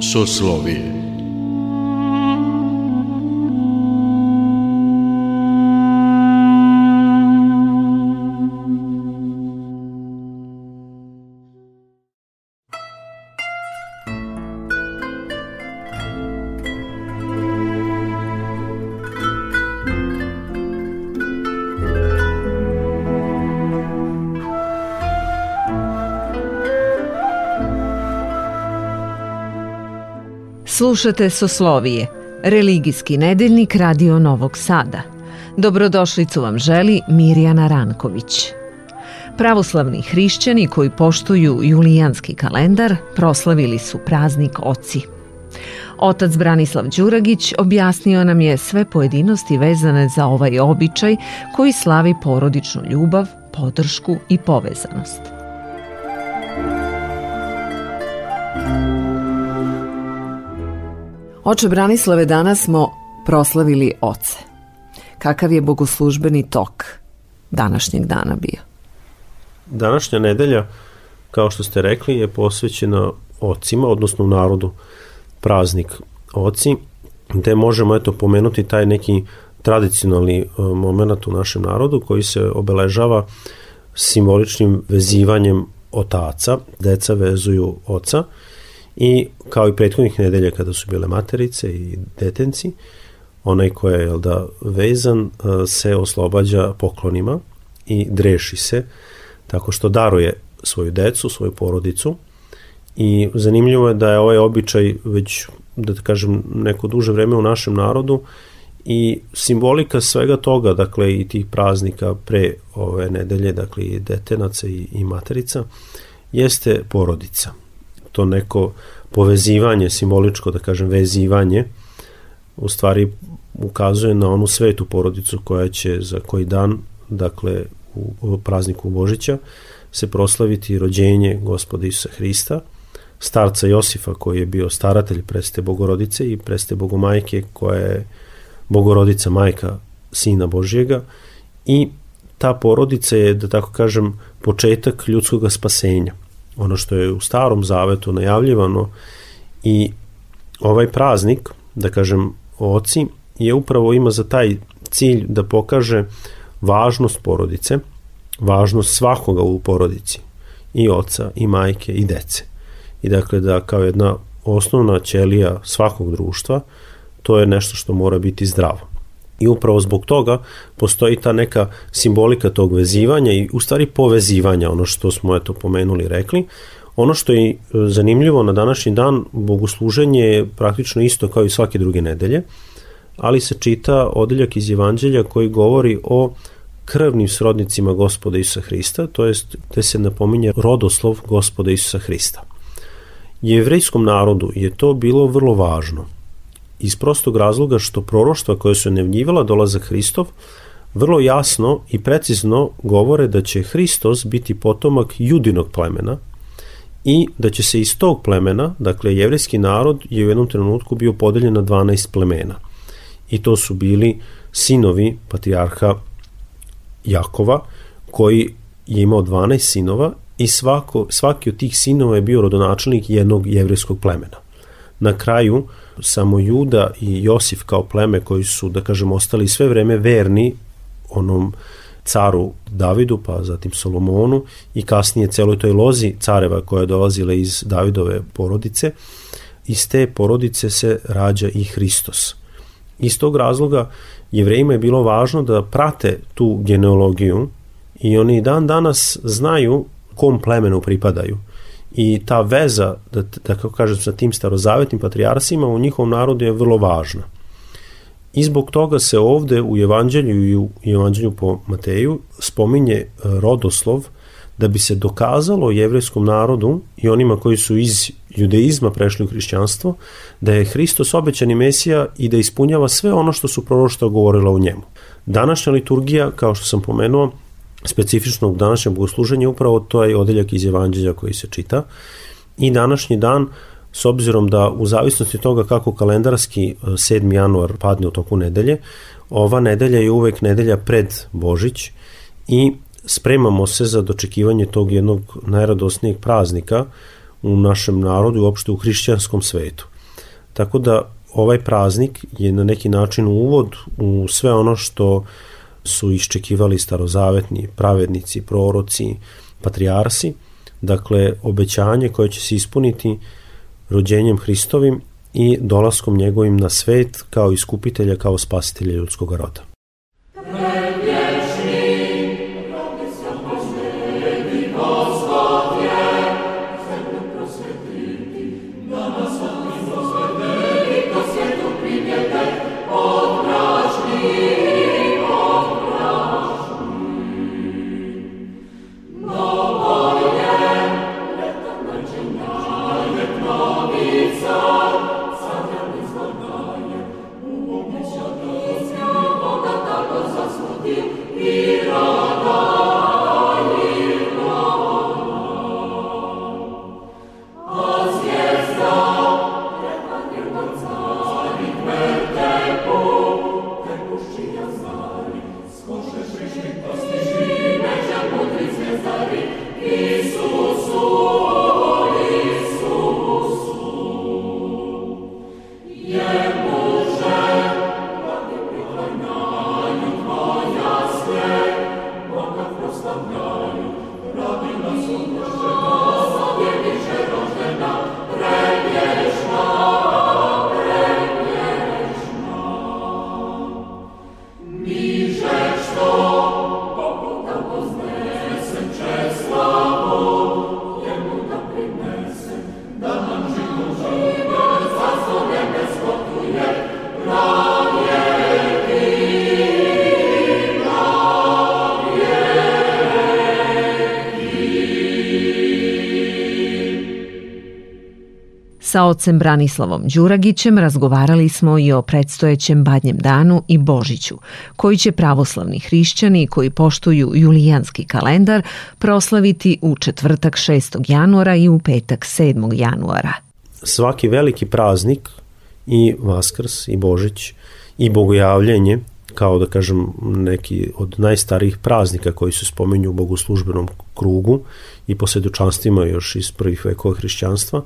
Soslovije Slušate Soslovije, religijski nedeljnik Radio Novog Sada. Dobrodošlicu vam želi Mirjana Ranković. Pravoslavni hrišćani koji poštuju julijanski kalendar proslavili su praznik Oci. Otac Branislav Đuragić objasnio nam je sve pojedinosti vezane za ovaj običaj koji slavi porodičnu ljubav, podršku i povezanost. Oče Branislave, danas smo proslavili oce. Kakav je bogoslužbeni tok današnjeg dana bio? Današnja nedelja, kao što ste rekli, je posvećena ocima, odnosno u narodu praznik oci, gde možemo eto pomenuti taj neki tradicionalni e, moment u našem narodu koji se obeležava simboličnim vezivanjem otaca, deca vezuju oca i kao i prethodnih nedelja kada su bile materice i detenci, onaj ko je da, vezan e, se oslobađa poklonima i dreši se tako što daruje svoju decu, svoju porodicu. I zanimljivo je da je ovaj običaj već, da kažem, neko duže vreme u našem narodu i simbolika svega toga, dakle i tih praznika pre ove nedelje, dakle i detenaca i, i materica, jeste porodica to neko povezivanje, simboličko da kažem vezivanje, u stvari ukazuje na onu svetu porodicu koja će za koji dan, dakle u prazniku Božića, se proslaviti rođenje gospoda Isusa Hrista, starca Josifa koji je bio staratelj preste Bogorodice i preste Bogomajke koja je Bogorodica majka Sina Božjega i ta porodica je, da tako kažem, početak ljudskog spasenja ono što je u starom zavetu najavljivano i ovaj praznik, da kažem oci, je upravo ima za taj cilj da pokaže važnost porodice, važnost svakoga u porodici, i oca, i majke, i dece. I dakle da kao jedna osnovna ćelija svakog društva, to je nešto što mora biti zdravo. I upravo zbog toga postoji ta neka simbolika tog vezivanja i u stvari povezivanja, ono što smo eto pomenuli rekli. Ono što je e, zanimljivo na današnji dan, bogosluženje je praktično isto kao i svake druge nedelje, ali se čita odeljak iz Evanđelja koji govori o krvnim srodnicima gospoda Isusa Hrista, to jest gde se napominje rodoslov gospoda Isusa Hrista. Jevrejskom narodu je to bilo vrlo važno iz prostog razloga što proroštva koje su nevnjivala dolazak Hristov vrlo jasno i precizno govore da će Hristos biti potomak judinog plemena i da će se iz tog plemena, dakle jevrijski narod je u jednom trenutku bio podeljen na 12 plemena. I to su bili sinovi patrijarha Jakova, koji je imao 12 sinova i svako, svaki od tih sinova je bio rodonačelnik jednog jevrijskog plemena. Na kraju, samo Juda i Josif kao pleme koji su, da kažem, ostali sve vreme verni onom caru Davidu, pa zatim Solomonu i kasnije celoj toj lozi careva koja je dolazila iz Davidove porodice, iz te porodice se rađa i Hristos. Iz tog razloga jevrejima je bilo važno da prate tu genealogiju i oni dan danas znaju kom plemenu pripadaju i ta veza, da, da kako kažem, sa tim starozavetnim patrijarsima u njihovom narodu je vrlo važna. I zbog toga se ovde u Evanđelju i u Evanđelju po Mateju spominje e, rodoslov da bi se dokazalo jevrejskom narodu i onima koji su iz judeizma prešli u hrišćanstvo, da je Hristos obećani Mesija i da ispunjava sve ono što su proroštva govorila o njemu. Današnja liturgija, kao što sam pomenuo, specifičnog današnjeg bogosluženja upravo to je odeljak iz Evanđelja koji se čita i današnji dan s obzirom da u zavisnosti toga kako kalendarski 7. E, januar padne u toku nedelje, ova nedelja je uvek nedelja pred Božić i spremamo se za dočekivanje tog jednog najradosnijeg praznika u našem narodu i uopšte u hrišćanskom svetu. Tako da ovaj praznik je na neki način uvod u sve ono što su iščekivali starozavetni pravednici, proroci, patrijarsi, dakle obećanje koje će se ispuniti rođenjem Hristovim i dolaskom njegovim na svet kao iskupitelja, kao spasitelja ljudskog roda. Sa ocem Branislavom Đuragićem razgovarali smo i o predstojećem Badnjem danu i Božiću, koji će pravoslavni hrišćani koji poštuju julijanski kalendar proslaviti u četvrtak 6. januara i u petak 7. januara. Svaki veliki praznik i Vaskrs i Božić i Bogojavljenje kao da kažem neki od najstarijih praznika koji se spomenju u bogoslužbenom krugu i po svedočanstvima još iz prvih vekova hrišćanstva,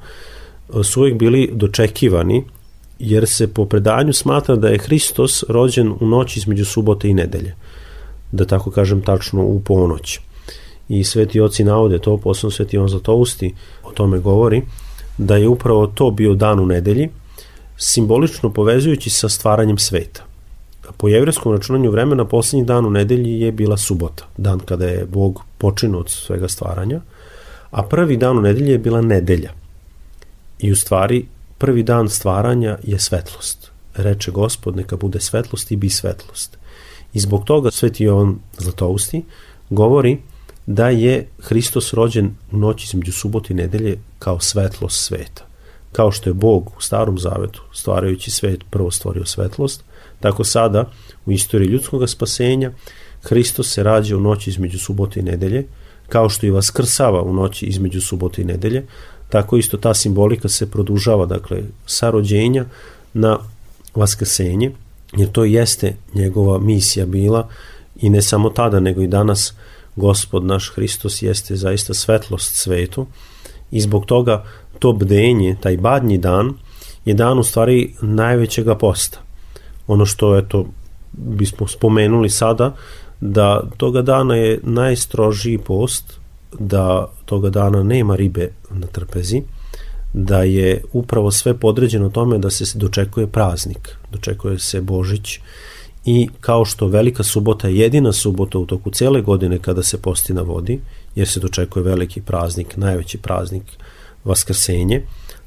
su uvijek bili dočekivani jer se po predanju smatra da je Hristos rođen u noći između subote i nedelje. Da tako kažem tačno u ponoć. I sveti oci navode to, posebno sveti on Zlatousti o tome govori, da je upravo to bio dan u nedelji, simbolično povezujući sa stvaranjem sveta. Po jevreskom računanju vremena poslednji dan u nedelji je bila subota, dan kada je Bog počinuo od svega stvaranja, a prvi dan u nedelji je bila nedelja. I u stvari, prvi dan stvaranja je svetlost. Reče gospod, neka bude svetlost i bi svetlost. I zbog toga Sveti Jovan Zlatousti govori da je Hristos rođen u noći između subote i nedelje kao svetlost sveta. Kao što je Bog u starom zavetu, stvarajući svet, prvo stvorio svetlost, tako sada u istoriji ljudskog spasenja Hristos se rađa u noći između subote i nedelje, kao što i vaskrsava u noći između subote i nedelje, tako isto ta simbolika se produžava, dakle, sa rođenja na vaskrsenje, jer to jeste njegova misija bila i ne samo tada, nego i danas gospod naš Hristos jeste zaista svetlost svetu i zbog toga to bdenje, taj badnji dan, je dan u stvari najvećega posta. Ono što, eto, bismo spomenuli sada, da toga dana je najstrožiji post, da toga dana nema ribe na trpezi, da je upravo sve podređeno tome da se dočekuje praznik, dočekuje se Božić i kao što velika subota je jedina subota u toku cele godine kada se posti na vodi, jer se dočekuje veliki praznik, najveći praznik Vaskrsenje,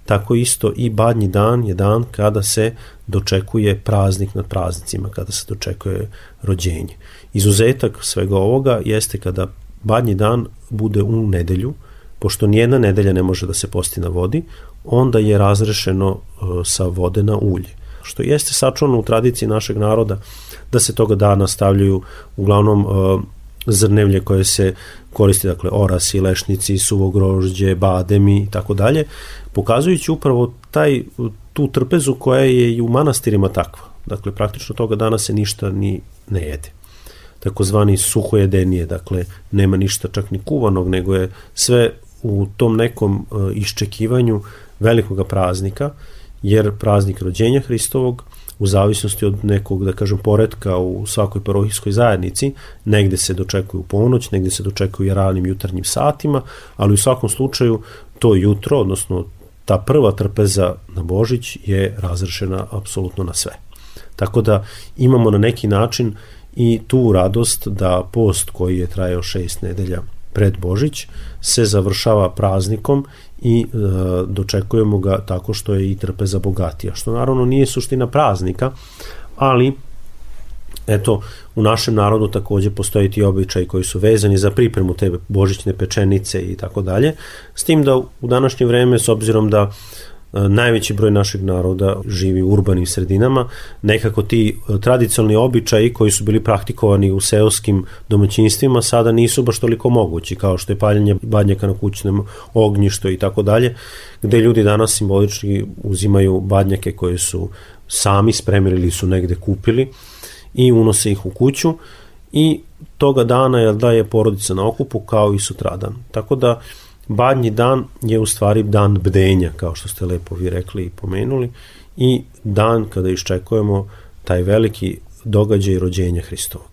tako isto i badnji dan je dan kada se dočekuje praznik nad praznicima, kada se dočekuje rođenje. Izuzetak svega ovoga jeste kada badnji dan bude u nedelju, pošto nijedna nedelja ne može da se posti na vodi, onda je razrešeno e, sa vode na ulje. Što jeste sačuvano u tradiciji našeg naroda da se toga dana stavljaju uglavnom e, zrnevlje koje se koristi, dakle orasi, lešnici, suvo grožđe, bademi i tako dalje, pokazujući upravo taj, tu trpezu koja je i u manastirima takva. Dakle, praktično toga dana se ništa ni ne jede. Takozvani suhojedenije, dakle, nema ništa čak ni kuvanog, nego je sve u tom nekom uh, iščekivanju velikoga praznika, jer praznik rođenja Hristovog u zavisnosti od nekog, da kažem, poredka u svakoj parohijskoj zajednici, negde se dočekuju ponoć, negde se dočekuju ranim jutarnjim satima, ali u svakom slučaju to jutro, odnosno ta prva trpeza na Božić je razrešena apsolutno na sve. Tako da imamo na neki način i tu radost da post koji je trajao šest nedelja pred Božić se završava praznikom i e, dočekujemo ga tako što je i trpeza bogatija, što naravno nije suština praznika, ali eto, u našem narodu takođe postoji ti običaj koji su vezani za pripremu te božićne pečenice i tako dalje, s tim da u današnje vreme, s obzirom da E, najveći broj našeg naroda živi u urbanim sredinama, nekako ti e, tradicionalni običaji koji su bili praktikovani u seoskim domaćinstvima sada nisu baš toliko mogući, kao što je paljenje badnjaka na kućnom ognjištu i tako dalje, gde ljudi danas simbolički uzimaju badnjake koje su sami spremili ili su negde kupili i unose ih u kuću i toga dana je da je porodica na okupu kao i sutradan. Tako da Badnji dan je u stvari dan bdenja, kao što ste lepo vi rekli i pomenuli, i dan kada iščekujemo taj veliki događaj rođenja Hristova.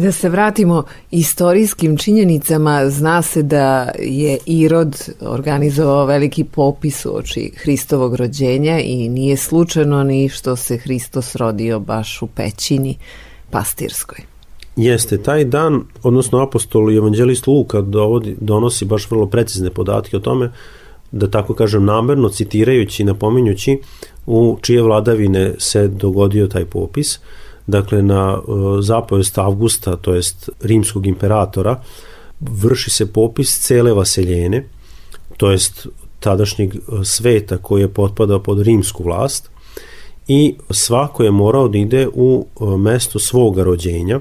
Da se vratimo istorijskim činjenicama, zna se da je Irod organizovao veliki popis u oči Hristovog rođenja i nije slučajno ni što se Hristos rodio baš u pećini pastirskoj. Jeste, taj dan, odnosno apostol i evanđelist Luka dovodi, donosi baš vrlo precizne podatke o tome, da tako kažem namerno, citirajući i napominjući u čije vladavine se dogodio taj popis. Dakle, na e, zapovest Avgusta, to jest rimskog imperatora, vrši se popis cele vaseljene, to jest tadašnjeg e, sveta koji je potpadao pod rimsku vlast i svako je morao da ide u e, mesto svoga rođenja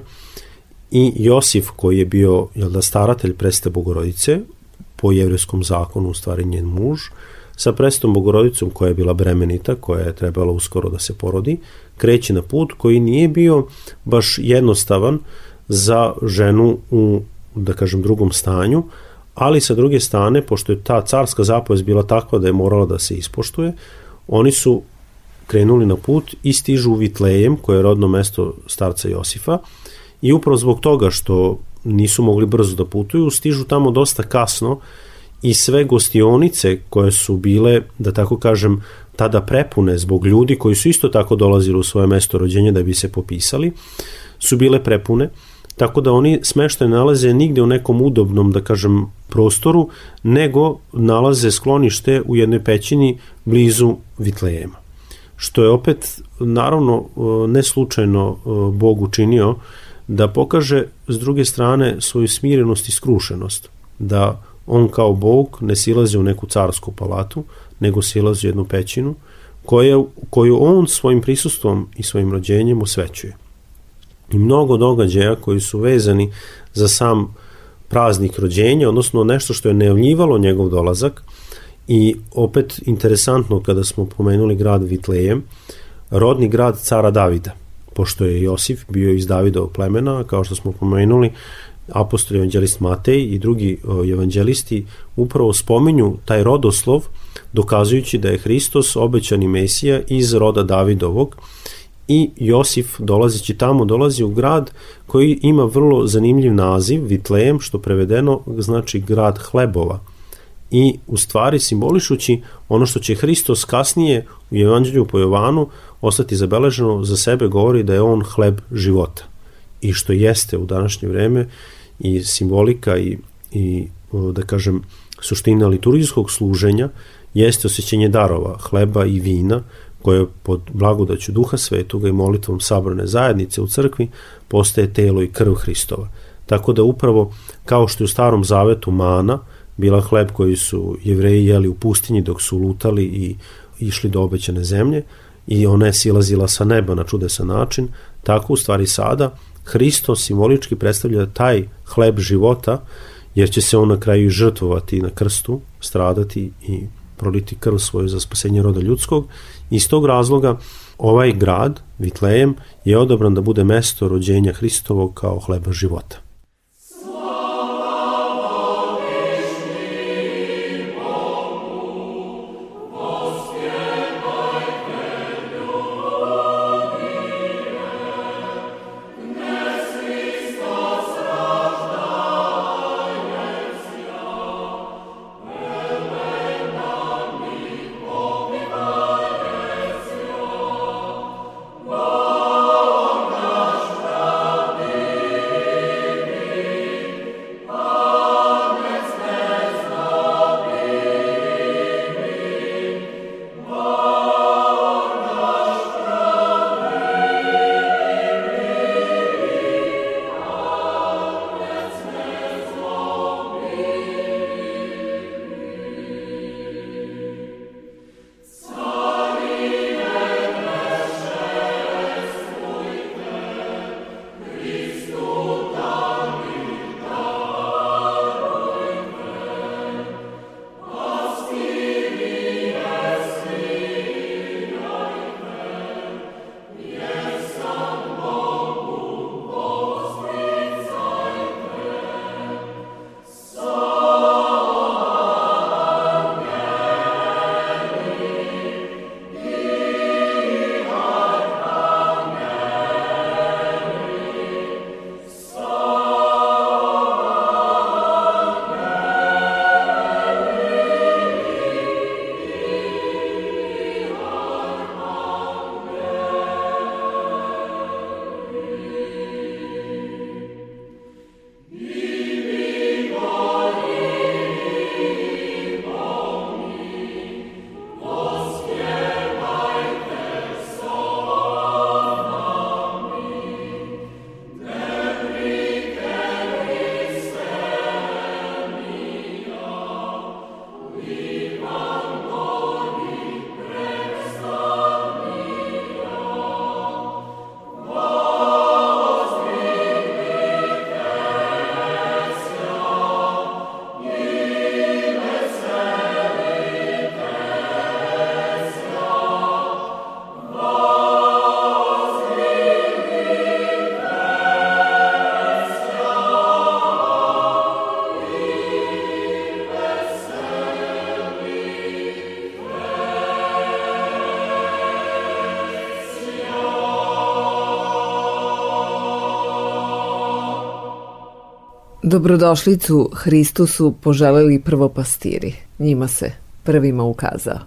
i Josif koji je bio jel da, staratelj preste Bogorodice po jevrejskom zakonu, u stvari njen muž, sa prestom Bogorodicom koja je bila bremenita, koja je trebala uskoro da se porodi, kreće na put koji nije bio baš jednostavan za ženu u, da kažem, drugom stanju, ali sa druge strane, pošto je ta carska zapovest bila takva da je morala da se ispoštuje, oni su krenuli na put i stižu u Vitlejem, koje je rodno mesto starca Josifa, i upravo zbog toga što nisu mogli brzo da putuju, stižu tamo dosta kasno i sve gostionice koje su bile, da tako kažem, tada prepune zbog ljudi koji su isto tako dolazili u svoje mesto rođenja da bi se popisali, su bile prepune, tako da oni smeštaj nalaze nigde u nekom udobnom, da kažem, prostoru, nego nalaze sklonište u jednoj pećini blizu Vitlejema. što je opet naravno ne slučajno Bog učinio da pokaže s druge strane svoju smirenost i skrušenost, da on kao Bog ne silazi u neku carsku palatu, nego silazi u jednu pećinu koju, koju on svojim prisustvom i svojim rođenjem osvećuje. I mnogo događaja koji su vezani za sam praznik rođenja, odnosno nešto što je nejavljivalo njegov dolazak i opet interesantno kada smo pomenuli grad Vitlejem, rodni grad cara Davida, pošto je Josif bio iz Davidovog plemena, kao što smo pomenuli, apostol evanđelist Matej i drugi evanđelisti upravo spominju taj rodoslov dokazujući da je Hristos obećani Mesija iz roda Davidovog i Josif dolazeći tamo dolazi u grad koji ima vrlo zanimljiv naziv Vitlejem što prevedeno znači grad hlebova. I u stvari simbolišući ono što će Hristos kasnije u Evanđelju po Jovanu ostati zabeleženo za sebe govori da je on hleb života. I što jeste u današnje vreme i simbolika i, i da kažem suština liturgijskog služenja jeste osjećanje darova, hleba i vina, koje pod blagodaću Duha Svetoga i molitvom sabrane zajednice u crkvi postaje telo i krv Hristova. Tako da upravo kao što je u starom zavetu mana bila hleb koji su jevreji jeli u pustinji dok su lutali i išli do obećane zemlje i ona je silazila sa neba na čudesan način, tako u stvari sada Hristo simbolički predstavlja taj hleb života jer će se on na kraju žrtvovati na krstu, stradati i proliti krv svoju za spasenje roda ljudskog. Iz tog razloga ovaj grad, Vitlejem, je odobran da bude mesto rođenja Hristovog kao hleba života. Dobrodošlicu Hristusu poželeli prvo pastiri. Njima se prvima ukazao.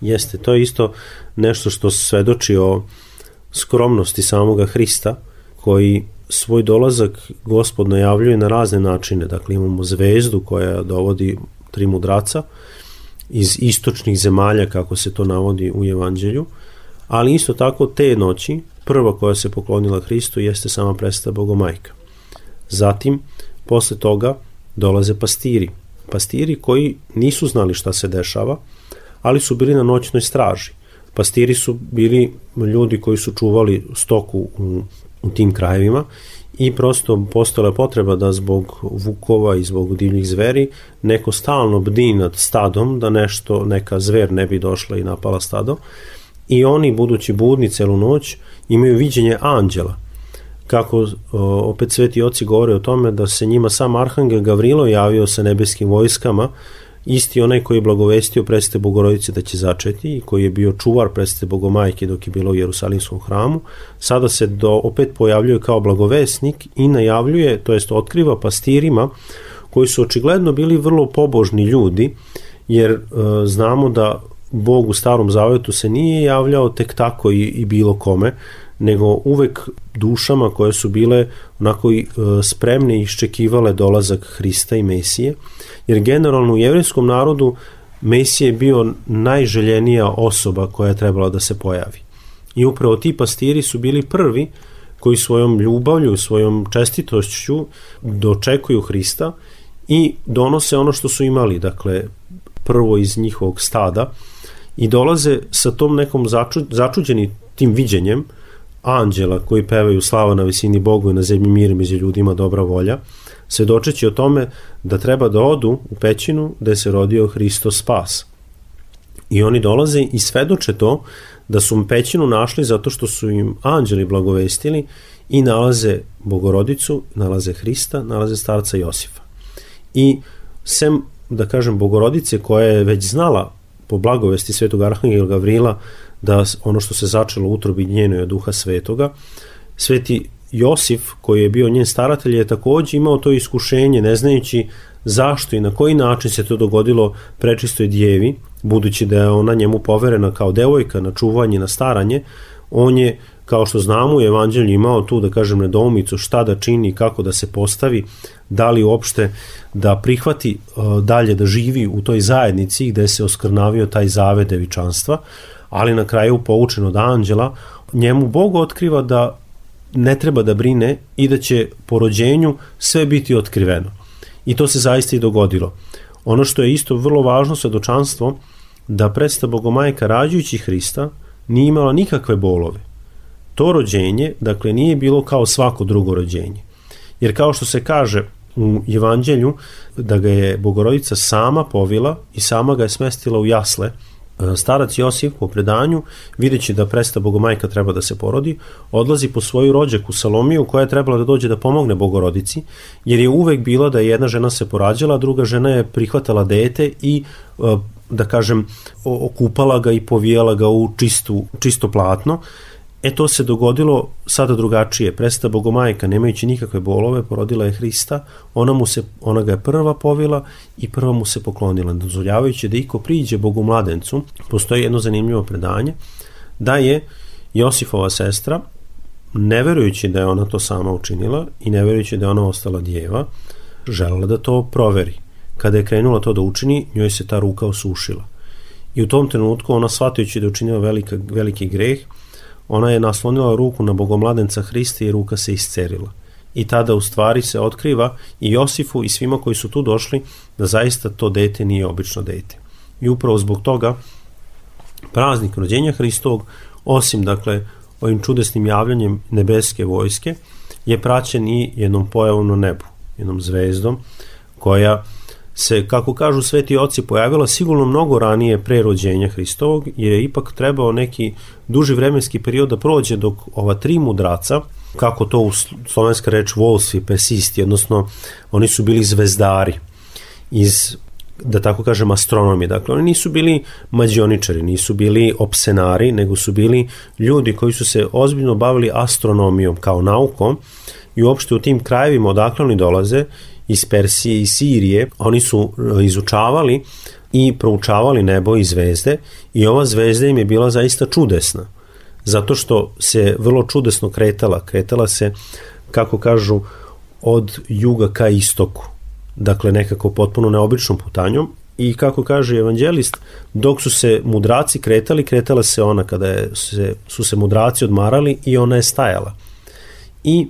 Jeste, to je isto nešto što svedoči o skromnosti samoga Hrista, koji svoj dolazak gospod najavljuje na razne načine. Dakle, imamo zvezdu koja dovodi tri mudraca iz istočnih zemalja, kako se to navodi u evanđelju, ali isto tako te noći, prva koja se poklonila Hristu jeste sama predstava Bogomajka. Zatim, posle toga, dolaze pastiri. Pastiri koji nisu znali šta se dešava, ali su bili na noćnoj straži. Pastiri su bili ljudi koji su čuvali stoku u, u tim krajevima i prosto postala potreba da zbog vukova i zbog divljih zveri neko stalno bdi nad stadom da nešto, neka zver ne bi došla i napala stado i oni budući budni celu noć imaju viđenje anđela kako opet sveti oci govore o tome da se njima sam arhangel Gavrilo javio sa nebeskim vojskama. Isti onaj koji je blagovestio predste Bogorodice da će začeti i koji je bio čuvar predste Bogomajke dok je bilo u Jerusalimskom hramu, sada se do, opet pojavljuje kao blagovesnik i najavljuje, to jest otkriva pastirima koji su očigledno bili vrlo pobožni ljudi, jer e, znamo da Bog u starom zavetu se nije javljao tek tako i, i bilo kome, nego uvek dušama koje su bile onako e, spremne i iščekivale dolazak Hrista i Mesije, jer generalno u jevrijskom narodu Mesije je bio najželjenija osoba koja je trebala da se pojavi. I upravo ti pastiri su bili prvi koji svojom ljubavlju, svojom čestitošću dočekuju Hrista i donose ono što su imali, dakle prvo iz njihovog stada i dolaze sa tom nekom začu, začuđeni tim viđenjem anđela koji pevaju slava na visini Bogu i na zemlji mir među ljudima dobra volja, svedočeći o tome da treba da odu u pećinu gde se rodio Hristo spas. I oni dolaze i svedoče to da su pećinu našli zato što su im anđeli blagovestili i nalaze Bogorodicu, nalaze Hrista, nalaze starca Josifa. I sem, da kažem, Bogorodice koja je već znala po blagovesti svetog Arhangela Gavrila da ono što se začelo u utrobi njenoj duha svetoga, sveti Josif, koji je bio njen staratelj, je takođe imao to iskušenje, ne znajući zašto i na koji način se to dogodilo prečistoj djevi, budući da je ona njemu poverena kao devojka na čuvanje, na staranje, on je, kao što znamo u evanđelju, imao tu, da kažem, nedoumicu šta da čini, kako da se postavi, da li uopšte da prihvati uh, dalje da živi u toj zajednici gde se oskrnavio taj zave devičanstva, ali na kraju poučen od anđela, njemu Bog otkriva da ne treba da brine i da će po rođenju sve biti otkriveno. I to se zaista i dogodilo. Ono što je isto vrlo važno svedočanstvo, da predsta Bogomajka rađujući Hrista nije imala nikakve bolove. To rođenje, dakle, nije bilo kao svako drugo rođenje. Jer kao što se kaže u evanđelju, da ga je Bogorodica sama povila i sama ga je smestila u jasle, starac Josif po predanju, videći da presta Bogomajka treba da se porodi, odlazi po svoju rođaku Salomiju koja je trebala da dođe da pomogne Bogorodici, jer je uvek bilo da jedna žena se porađala, druga žena je prihvatala dete i e, da kažem okupala ga i povijala ga u čistu, čisto platno E to se dogodilo sada drugačije. Presta Bogomajka, nemajući nikakve bolove, porodila je Hrista, ona, mu se, ona ga je prva povila i prva mu se poklonila, dozvoljavajući da iko priđe Bogu mladencu. Postoji jedno zanimljivo predanje, da je Josifova sestra, ne verujući da je ona to sama učinila i ne verujući da je ona ostala djeva, želela da to proveri. Kada je krenula to da učini, njoj se ta ruka osušila. I u tom trenutku ona shvatajući da je učinila velika, veliki greh, Ona je naslonila ruku na bogomladenca Hrista i ruka se iscerila. I tada u stvari se otkriva i Josifu i svima koji su tu došli da zaista to dete nije obično dete. I upravo zbog toga praznik rođenja Hristovog, osim dakle ovim čudesnim javljanjem nebeske vojske, je praćen i jednom pojavom na nebu, jednom zvezdom koja se, kako kažu sveti oci, pojavila sigurno mnogo ranije pre rođenja Hristovog, jer je ipak trebao neki duži vremenski period da prođe dok ova tri mudraca, kako to u slovenska reč volsvi, persisti, odnosno oni su bili zvezdari iz da tako kažem astronomi. Dakle, oni nisu bili mađioničari, nisu bili opsenari, nego su bili ljudi koji su se ozbiljno bavili astronomijom kao naukom i uopšte u tim krajevima odakle oni dolaze iz Persije i Sirije, oni su e, izučavali i proučavali nebo i zvezde i ova zvezda im je bila zaista čudesna zato što se vrlo čudesno kretala, kretala se kako kažu od juga ka istoku dakle nekako potpuno neobičnom putanjom. I kako kaže evanđelist, dok su se mudraci kretali, kretala se ona kada je, se, su se mudraci odmarali i ona je stajala. I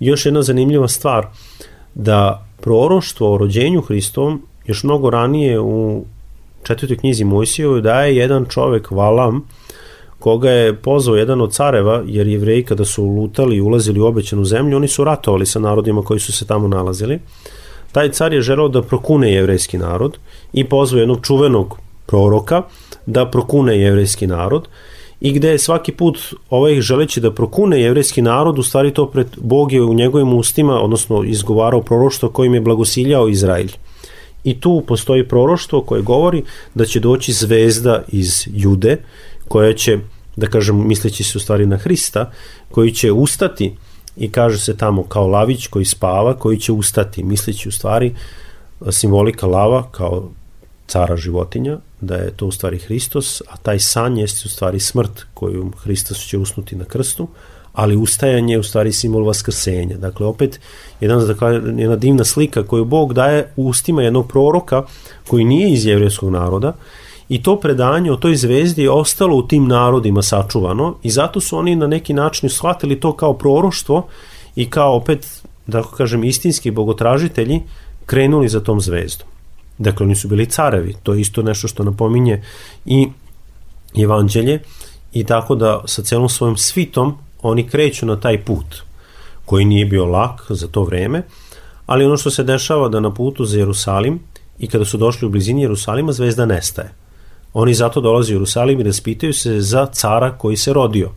još jedna zanimljiva stvar, da proroštvo o rođenju Hristovom još mnogo ranije u četvrtoj knjizi Mojsijevu daje jedan čovek Valam koga je pozvao jedan od careva, jer jevreji kada su lutali i ulazili u obećanu zemlju, oni su ratovali sa narodima koji su se tamo nalazili. Taj car je želeo da prokune jevrejski narod i pozvao jednog čuvenog proroka da prokune jevrejski narod i gde je svaki put ovaj želeći da prokune jevrejski narod, u stvari to pred Bog je u njegovim ustima, odnosno izgovarao proroštvo kojim je blagosiljao Izraelj. I tu postoji proroštvo koje govori da će doći zvezda iz Jude, koja će, da kažem, misleći se u stvari na Hrista, koji će ustati i kaže se tamo kao lavić koji spava, koji će ustati, misleći u stvari simbolika lava kao cara životinja, da je to u stvari Hristos, a taj san jeste u stvari smrt koju Hristos će usnuti na krstu, ali ustajanje je u stvari simbol vaskrsenja. Dakle, opet jedan, jedna divna slika koju Bog daje u ustima jednog proroka koji nije iz jevrijskog naroda i to predanje o toj zvezdi je ostalo u tim narodima sačuvano i zato su oni na neki način shvatili to kao proroštvo i kao opet, da kažem, istinski bogotražitelji krenuli za tom zvezdom. Dakle, oni su bili carevi, to je isto nešto što napominje i evanđelje i tako da sa celom svojom svitom oni kreću na taj put koji nije bio lak za to vreme, ali ono što se dešava da na putu za Jerusalim i kada su došli u blizini Jerusalima zvezda nestaje. Oni zato dolaze u Jerusalim i raspitaju se za cara koji se rodio.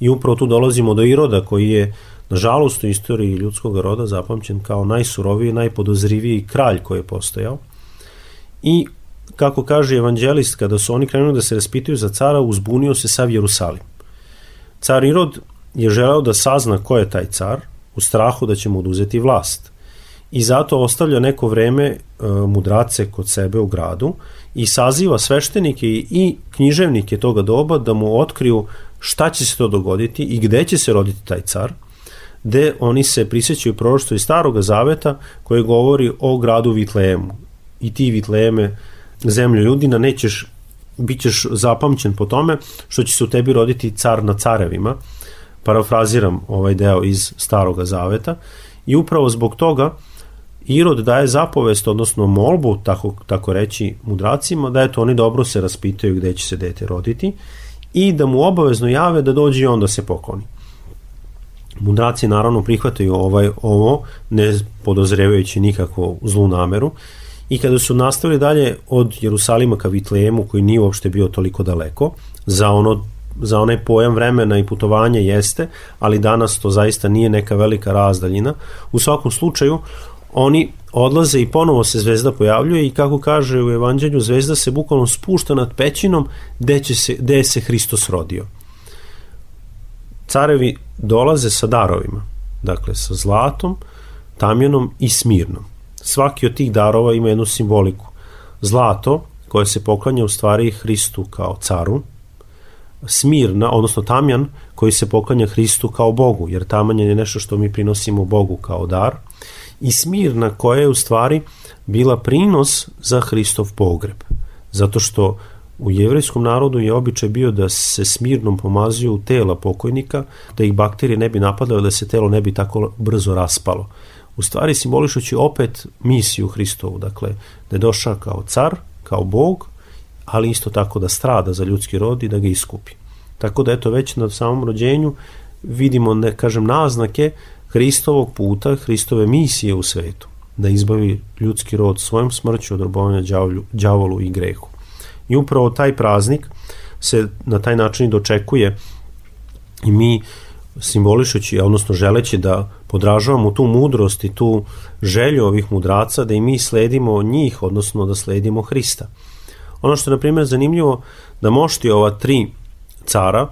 I upravo tu dolazimo do Iroda koji je nažalost u istoriji ljudskog roda zapamćen kao najsuroviji, najpodozriviji kralj koji je postojao. I kako kaže evanđelist, kada su oni krenuli da se raspitaju za cara, uzbunio se sav Jerusalim. Car Irod je želeo da sazna ko je taj car, u strahu da će mu oduzeti vlast. I zato ostavlja neko vreme e, mudrace kod sebe u gradu i saziva sveštenike i književnike toga doba da mu otkriju šta će se to dogoditi i gde će se roditi taj car, gde oni se prisjećaju proroštvo iz Staroga Zaveta koje govori o gradu Vitlejemu. I ti Vitlejeme, zemlju ljudina, nećeš, bit ćeš zapamćen po tome što će se u tebi roditi car na carevima, parafraziram ovaj deo iz Staroga Zaveta, i upravo zbog toga Irod daje zapovest, odnosno molbu, tako, tako reći, mudracima, da eto oni dobro se raspitaju gde će se dete roditi i da mu obavezno jave da dođe i onda se pokloni. Mudraci naravno prihvataju ovaj, ovo, ne podozrevajući nikakvu zlu nameru, i kada su nastavili dalje od Jerusalima ka Vitlejemu, koji nije uopšte bio toliko daleko, za ono za onaj pojam vremena i putovanja jeste, ali danas to zaista nije neka velika razdaljina. U svakom slučaju, oni odlaze i ponovo se zvezda pojavljuje i kako kaže u evanđelju, zvezda se bukvalno spušta nad pećinom gde, će se, gde se Hristos rodio. Carevi dolaze sa darovima, dakle sa zlatom, tamjanom i smirnom. Svaki od tih darova ima jednu simboliku. Zlato, koje se poklanja u stvari Hristu kao caru, smirna, odnosno tamjan, koji se poklanja Hristu kao Bogu, jer taman je nešto što mi prinosimo Bogu kao dar, i smirna koja je u stvari bila prinos za Hristov pogreb. Zato što u jevrejskom narodu je običaj bio da se smirnom pomazuju tela pokojnika, da ih bakterije ne bi napadale, da se telo ne bi tako brzo raspalo. U stvari simbolišući opet misiju Hristovu, dakle, da je došao kao car, kao bog, ali isto tako da strada za ljudski rod i da ga iskupi. Tako da eto već na samom rođenju vidimo, ne kažem, naznake Hristovog puta, Hristove misije u svetu, da izbavi ljudski rod svojom smrću od robovanja đavolu i grehu. I upravo taj praznik se na taj način dočekuje i mi simbolišući, odnosno želeći da podražavamo tu mudrost i tu želju ovih mudraca da i mi sledimo njih, odnosno da sledimo Hrista. Ono što je, na primjer, zanimljivo, da mošti ova tri cara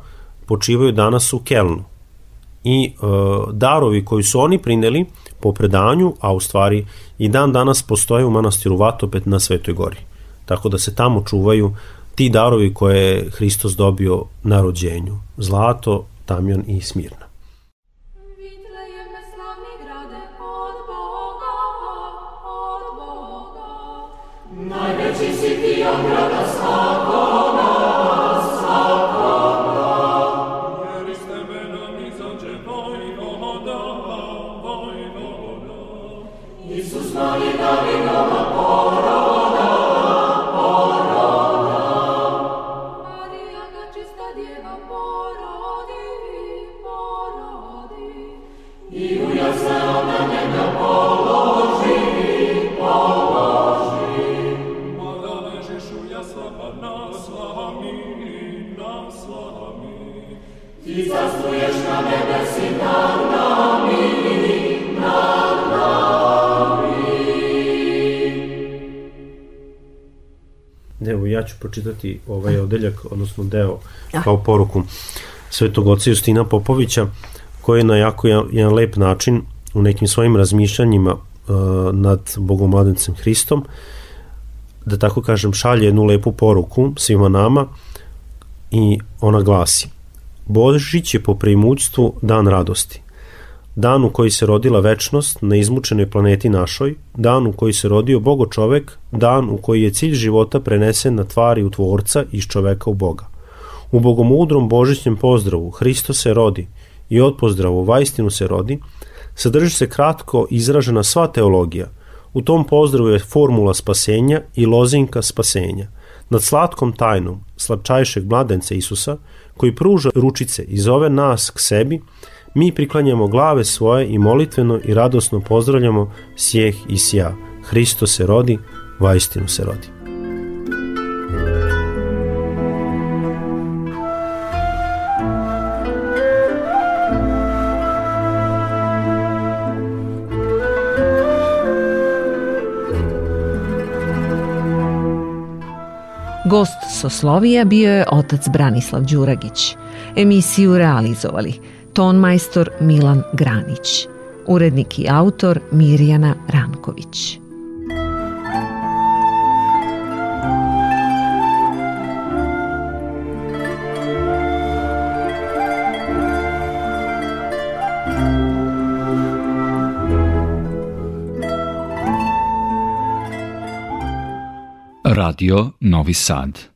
počivaju danas u Kelnu i e, darovi koji su oni prineli po predanju, a u stvari i dan danas postoje u manastiru Vatopet na Svetoj gori. Tako da se tamo čuvaju ti darovi koje je Hristos dobio na rođenju. Zlato, tamjan i smirna. Evo, ja ću pročitati ovaj odeljak, odnosno deo, kao poruku Svetog oca Justina Popovića, koji je na jako jedan, lep način u nekim svojim razmišljanjima uh, nad Bogomladencem Hristom, da tako kažem, šalje jednu lepu poruku svima nama i ona glasi Božić je po preimućstvu dan radosti. Dan u koji se rodila večnost na izmučenoj planeti našoj, dan u koji se rodio Bogo čovek, dan u koji je cilj života prenesen na tvari u tvorca iz čoveka u Boga. U bogomudrom božićnjem pozdravu Hristo se rodi i od pozdravu Vajstinu se rodi, sadrži se kratko izražena sva teologija. U tom pozdravu je formula spasenja i lozinka spasenja. Nad slatkom tajnom slatčajšeg mladenca Isusa, koji pruža ručice i zove nas k sebi, mi priklanjamo glave svoje i molitveno i radosno pozdravljamo sjeh i sja. Hristo se rodi, vajstinu se rodi. Soslovija bio je otac Branislav Đuragić. Emisiju realizovali tonmajstor Milan Granić, urednik i autor Mirjana Ranković. Radio Novi Sad